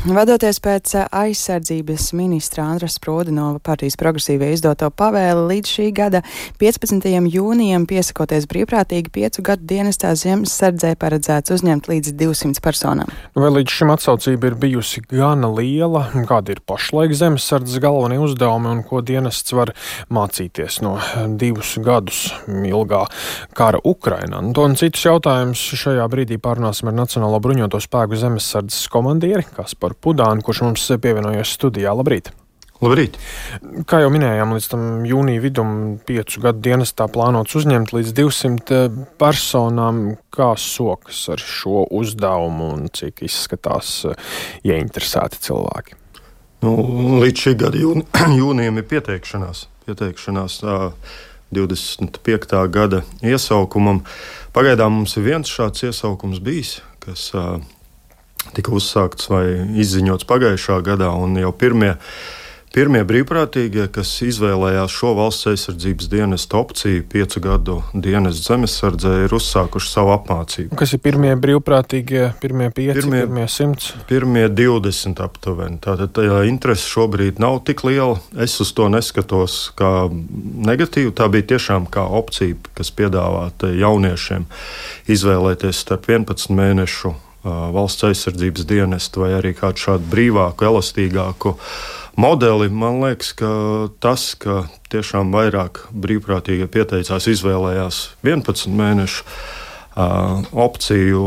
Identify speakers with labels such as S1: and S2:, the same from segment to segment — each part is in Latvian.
S1: Vadoties pēc aizsardzības ministra Andras Sprūdinova partijas progresīvie izdoto pavēli līdz šī gada 15. jūnijam piesakoties brīvprātīgi piecu gadu dienestā zemesardzē paredzēts uzņemt līdz 200 personām.
S2: Vai līdz šim atsaucība ir bijusi gana liela? Kādi ir pašlaik zemesardzes galvenie uzdevumi un ko dienests var mācīties no divus gadus ilgā kara Ukrainā? Un to un citus jautājumus šajā brīdī pārunāsim ar Nacionālo bruņoto spēku zemesardzes komandieri Kasparu Pudānu, kurš mums pievienojas studijā. Labrīt!
S3: Labrīt!
S2: Kā jau minējām, līdz tam jūnija vidum piecu gadu dienestā plānots uzņemt līdz 200 personām. Kā sokas ar šo uzdevumu un cik izskatās ieinteresēti cilvēki?
S3: Nu, līdz šī gada jūni, jūnijam ir pieteikšanās. pieteikšanās uh, 25. gada iesaukumam. Pagaidām mums ir viens šāds iesaukums bijis, kas tika uzsākts vai izziņots pagājušā gadā, un jau pirmie, pirmie brīvprātīgie, kas izvēlējās šo valsts aizsardzības dienestu opciju, piecu gadu dienestu zemesardzē, ir uzsākuši savu apmācību.
S2: Kas ir pirmie brīvprātīgie, pirmie pieci, pirmie, pirmie simts?
S3: Pirmie 20 aptuveni. Tātad tā interese šobrīd nav tik liela. Es uz to neskatos kā negatīvu. Tā bija tiešām kā opcija, kas piedāvāta jauniešiem izvēlēties starp 11 mēnešu valsts aizsardzības dienestu vai arī kādu šādu brīvāku, elastīgāku modeli. Man liekas, ka tas, ka tiešām vairāk brīvprātīgi pieteicās, izvēlējās 11 mēnešu uh, opciju,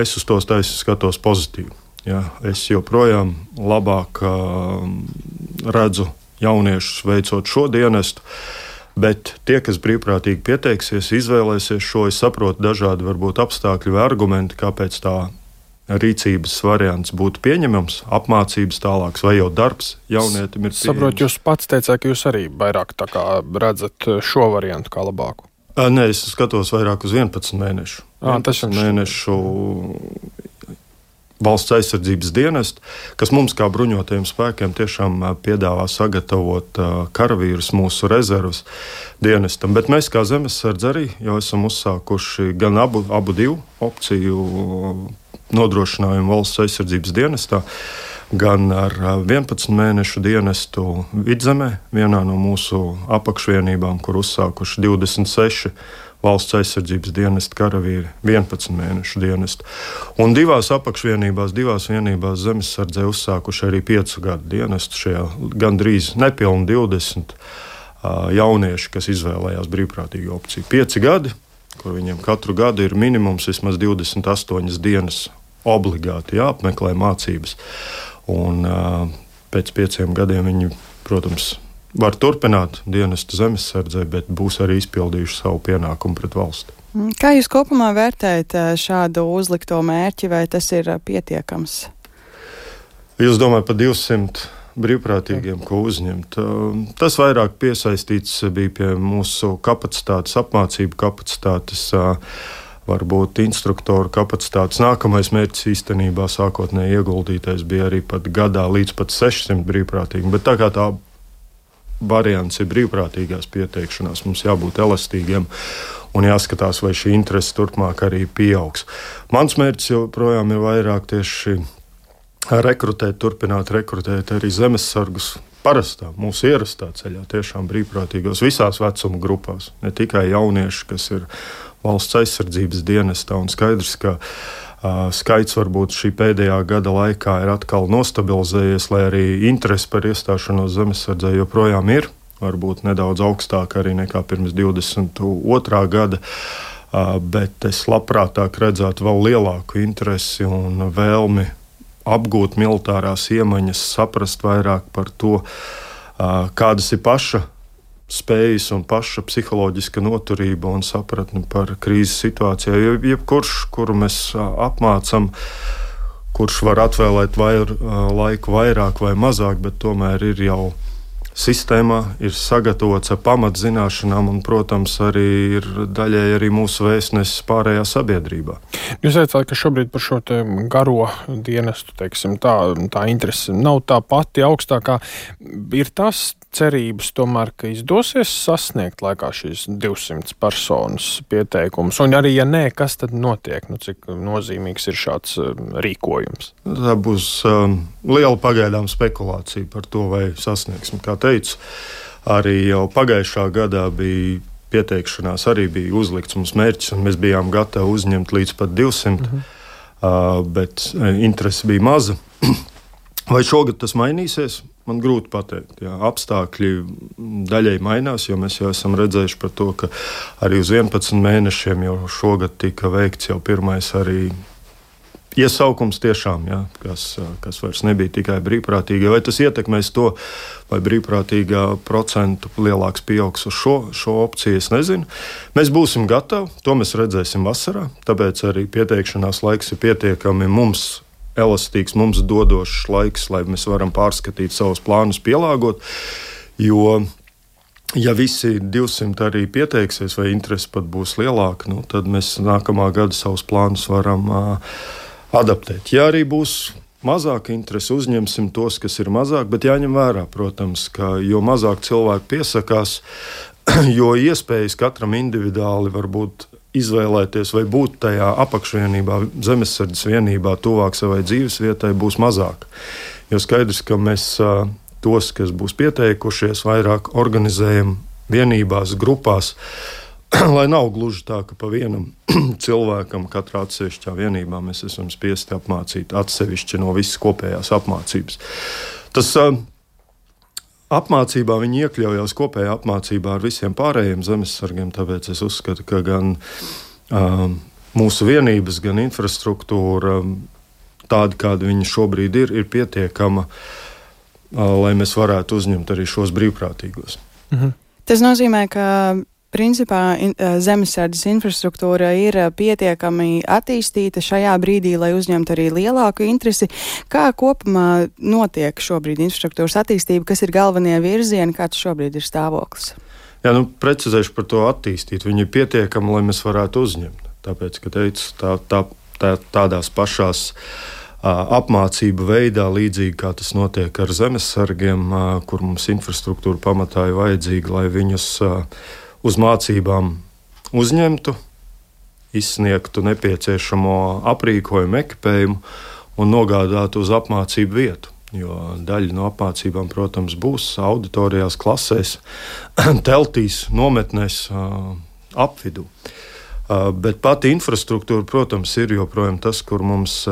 S3: es uz tos taisnu skatos pozitīvi. Ja, es joprojām labāk uh, redzu jauniešus veicot šo dienestu. Bet tie, kas brīvprātīgi pieteiksies, izvēlēsies šo, es saprotu dažādi varbūt apstākļi vai argumenti, kāpēc tā rīcības variants būtu pieņemams, apmācības tālāks vai jau darbs jaunietim ir.
S2: Saprotu, jūs pats teicāt, ka jūs arī vairāk redzat šo variantu kā labāku.
S3: Nē, es skatos vairāk uz 11 mēnešu.
S2: À, tas ir
S3: mēnešu valsts aizsardzības dienestu, kas mums, kā bruņotajiem spēkiem, tiešām piedāvā sagatavot karavīrus mūsu rezerves dienestam. Bet mēs, kā zemesardze, arī jau esam uzsākuši gan abu, abu divu opciju nodrošinājumu valsts aizsardzības dienestā, gan ar 11 mēnešu dienestu vidzemē, vienā no mūsu apakšvienībām, kur uzsākuši 26 valsts aizsardzības dienesta karavīri 11 mēnešu dienestu. Un divās apakšvienībās, divās vienībās zemesardzē uzsākuši arī 5 gadu dienestu. Šajā gandrīz nepilni 20 uh, jaunieši, kas izvēlējās brīvprātīgu opciju. 5 gadi, kur viņiem katru gadu ir minimums vismaz 28 dienas obligāti jāapmeklē mācības. Un, uh, pēc pieciem gadiem viņi, protams, var turpināt dienestu zemesardzē, bet būs arī izpildījuši savu pienākumu pret valsti.
S1: Mm, kā jūs kopumā vērtējat šādu uzlikto mērķi, vai tas ir pietiekams?
S3: Jūs domājat par 200 brīvprātīgiem, ko uzņemt. Tas vairāk piesaistīts bija pie mūsu kapacitātes, apmācību kapacitātes. Varbūt instruktoru kapacitātes nākamais mērķis īstenībā sākotnēji ieguldītais bija arī pat gadā līdz pat 600 brīvprātīgiem. Bet tā kā tā variants ir brīvprātīgās pieteikšanās. Mums jābūt elastīgiem un jāskatās, vai šī interese turpmāk arī pieaugs. Mans mērķis joprojām ir vairāk tieši rekrutēt, turpināt rekrutēt arī zemesargus. Parastā, mūsu ierastā ceļā, tiešām brīvprātīgos visās vecuma grupās, ne tikai jaunieši, kas ir valsts aizsardzības dienestā. Un skaidrs, ka uh, Skaits varbūt šī pēdējā gada laikā ir atkal nostabilizējies, lai arī interese par iestāšanos zemesardzē joprojām ir. Varbūt nedaudz augstāk arī nekā pirms 22. gada, bet es labprātāk redzētu vēl lielāku interesi un vēlmi apgūt militārās iemaņas, saprast vairāk par to, kādas ir paša spējas un paša psiholoģiska noturība un sapratne par krīzes situācijā. Jo jebkurš, kuru mēs apmācām, kurš var atvēlēt vair, laiku vairāk vai mazāk, bet tomēr ir jau sistēmā ir sagatavots ar pamatzināšanām, un, protams, arī ir daļēji arī mūsu vēstnesis pārējā sabiedrībā.
S2: Jūs teicāt, ka šobrīd par šo garo dienestu teiksim, tā, tā interese nav tā pati augstākā. Ir tas cerības, tomēr, ka izdosies sasniegt laikā šīs 200 personas pieteikumus, un arī, ja nē, kas tad notiek, nu, cik nozīmīgs ir šāds rīkojums?
S3: Tā būs um, liela pagaidām spekulācija par to, vai sasniegsim. Kā teicu, arī jau pagājušā gadā bija pieteikšanās, arī bija uzlikts mums mērķis, un mēs bijām gatavi uzņemt līdz pat 200, mm -hmm. uh, bet interese bija maza. vai šogad tas mainīsies? Man grūti pateikt. Jā. Apstākļi daļai mainās, jo mēs jau esam redzējuši par to, ka arī uz 11 mēnešiem jau šogad tika veikts jau pirmais arī iesaukums tiešām, jā, kas, kas vairs nebija tikai brīvprātīgie. Vai tas ietekmēs to, vai brīvprātīgā procentu lielāks pieaugs uz šo, šo opciju, es nezinu. Mēs būsim gatavi, to mēs redzēsim vasarā, tāpēc arī pieteikšanās laiks ir pietiekami mums. Elastīgs mums dodošs laiks, lai mēs varam pārskatīt savus plānus, pielāgot. Jo ja visi 200 arī pieteiksies, vai interese pat būs lielāka, nu, tad mēs nākamā gada savus plānus varam uh, adaptēt. Ja arī būs mazāk interesi, uzņemsim tos, kas ir mazāk, bet jāņem vērā, protams, ka jo mazāk cilvēku piesakās, jo iespējas katram individuāli var būt izvēlēties vai būt tajā apakšvienībā, zemesardzes vienībā, tuvāk savai dzīves vietai, būs mazāk. Jo skaidrs, ka mēs tos, kas būs pieteikušies, vairāk organizējam vienībās, grupās. lai nav gluži tā, ka pa vienam cilvēkam katrā atsevišķā vienībā mēs esam spiesti apmācīt atsevišķi no visas kopējās apmācības. Tas uh, apmācībā viņi iekļaujās kopējā apmācībā ar visiem pārējiem zemesargiem, tāpēc es uzskatu, ka gan uh, mūsu vienības, gan infrastruktūra, tāda kāda viņa šobrīd ir, ir pietiekama, uh, lai mēs varētu uzņemt arī šos brīvprātīgos.
S1: Mhm. Tas nozīmē, ka Principā in, zemesardzes infrastruktūra ir pietiekami attīstīta šajā brīdī, lai uzņemtu arī lielāku interesi. Kā kopumā notiek šobrīd infrastruktūras attīstība, kas ir galvenie virzieni, kāds šobrīd ir stāvoklis?
S3: Jā, nu, precizēšu par to attīstīt. Viņi ir pietiekami, lai mēs varētu uzņemt. Tāpēc, ka teicu, tā, tā, tā, tādās pašās apmācību veidā, līdzīgi kā tas notiek ar zemesargiem, kur mums infrastruktūra pamatā ir vajadzīga, lai viņus uz mācībām uzņemtu, izsniegtu nepieciešamo aprīkojumu, ekipējumu un nogādātu uz apmācību vietu. Jo daļa no apmācībām, protams, būs auditorijās, klasēs, teltīs, nometnēs, apvidū. Bet pati infrastruktūra, protams, ir joprojām tas, kur mums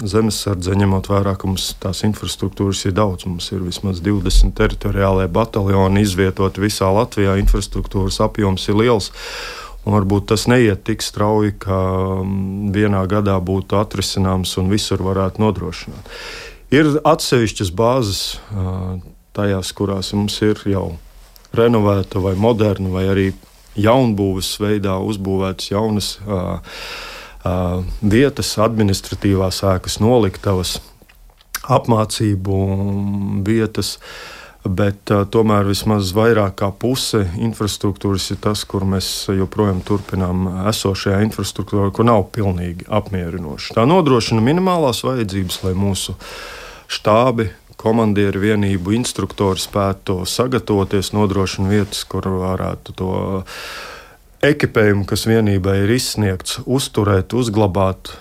S3: zemesardze, ņemot vērā, ka mums tās infrastruktūras ir daudz. Mums ir vismaz 20 teritoriālajie bataljoni izvietoti visā Latvijā. Infrastruktūras apjoms ir liels. Un varbūt tas neiet tik strauji, ka vienā gadā būtu atrisināms un visur varētu nodrošināt. Ir atsevišķas bāzes tajās, kurās mums ir jau renovēta vai moderna vai arī jaunbūves veidā uzbūvētas jaunas uh, uh, vietas, administratīvās ēkas, noliktavas, apmācību vietas. Bet uh, tomēr vismaz vairāk kā puse infrastruktūras ir tas, kur mēs joprojām turpinām esošajā infrastruktūrā, kur nav pilnīgi apmierinoša. Tā nodrošina minimālās vajadzības, lai mūsu štābi, komandieru vienību instruktori spētu sagatavoties, nodrošina vietas, kur varētu to ekipējumu, kas vienībai ir izsniegts, uzturēt, uzglabāt.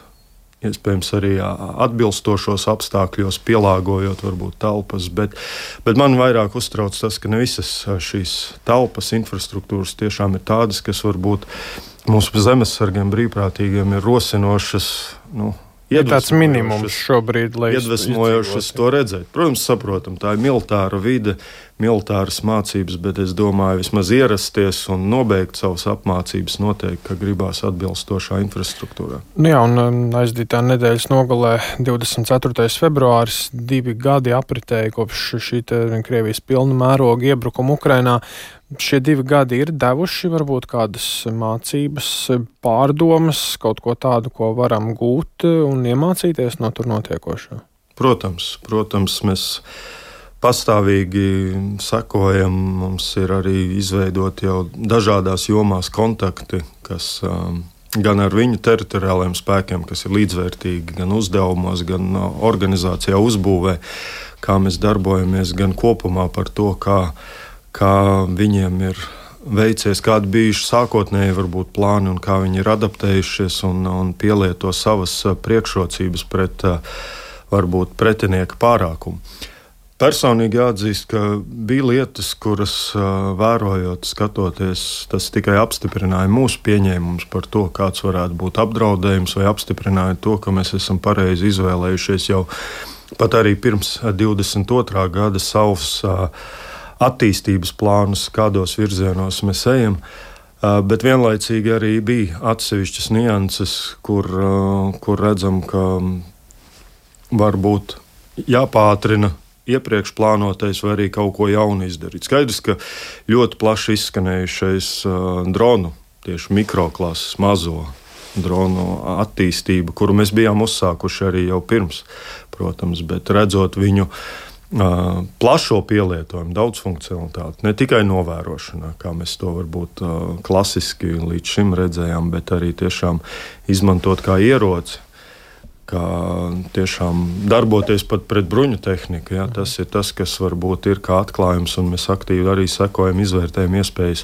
S3: Iespējams, arī atbilstošos apstākļos, pielāgojot varbūt telpas, bet, bet man vairāk uztrauc tas, ka ne visas šīs telpas, infrastruktūras tiešām ir tādas, kas varbūt mūsu zemesargiem, brīvprātīgiem ir rosinošas. Nu,
S2: ir tāds minimums šobrīd, lai
S3: iedvesmojošas to redzēt. Protams, saprotam, tā ir militāra vide, militāras mācības, bet es domāju, vismaz ierasties un nobeigt savas apmācības noteikti, ka gribās atbilstošā infrastruktūrā.
S2: Nu jā, un um, aizdītā nedēļas nogalē 24. februāris divi gadi apritēja kopš šī Krievijas pilna mēroga iebrukuma Ukrainā. Šie divi gadi ir devuši varbūt kādas mācības, pārdomas, kaut ko tādu, ko varam gūt un iemācīties no tur notiekošā.
S3: Protams, protams mēs pastāvīgi sekojam. Mums ir arī izveidoti jau dažādās jomās kontakti, kas um, gan ar viņu teritoriālajiem spēkiem, kas ir līdzvērtīgi gan uzdevumos, gan uh, organizācijā uzbūvē, kā mēs darbojamies, gan kopumā par to, kā, kā viņiem ir veicies, kādi bijuši sākotnēji varbūt plāni un kā viņi ir adaptējušies un, un pielieto savas uh, priekšrocības pret uh, varbūt pretinieka pārākumu. Personīgi jāatzīst, ka bija lietas, kuras vērojot, skatoties, tas tikai apstiprināja mūsu pieņēmumus par to, kāds varētu būt apdraudējums, vai apstiprināja to, ka mēs esam pareizi izvēlējušies jau pat arī pirms 22. gada savus attīstības plānus, kādos virzienos mēs ejam. Bet vienlaicīgi arī bija atsevišķas nianses, kur, kur redzam, ka varbūt jāpātrina iepriekš plānotais, vai arī kaut ko jaunu izdarīt. Skaidrs, ka ļoti plaši izskanējušais dronu, tieši mikroklases mazo dronu attīstība, kuru mēs bijām uzsākuši arī jau pirms, protams, bet redzot viņu. Uh, plašo pielietojumu, daudz funkcionalitāti, ne tikai novērošanā, kā mēs to varbūt klasiski līdz šim redzējām, bet arī tiešām izmantot kā ieroci kā tiešām darboties pat pret bruņu tehniku. Ja, tas ir tas, kas varbūt ir kā atklājums, un mēs aktīvi arī sekojam, izvērtējam iespējas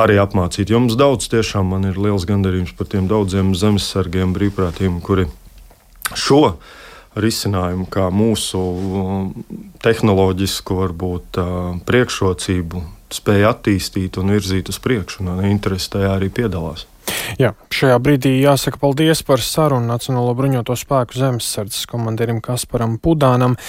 S3: arī apmācīt. Jo mums daudz, tiešām man ir liels gandarījums par tiem daudziem zemesargiem, brīvprātīgiem, kuri šo risinājumu, kā mūsu tehnoloģisku varbūt priekšrocību, spēja attīstīt un virzīt uz priekšu, un interesi tajā arī piedalās.
S2: Jā, šajā brīdī jāsaka paldies par sarunu Nacionālo bruņoto spēku zemesardzes komandierim Kasparam Pudānam.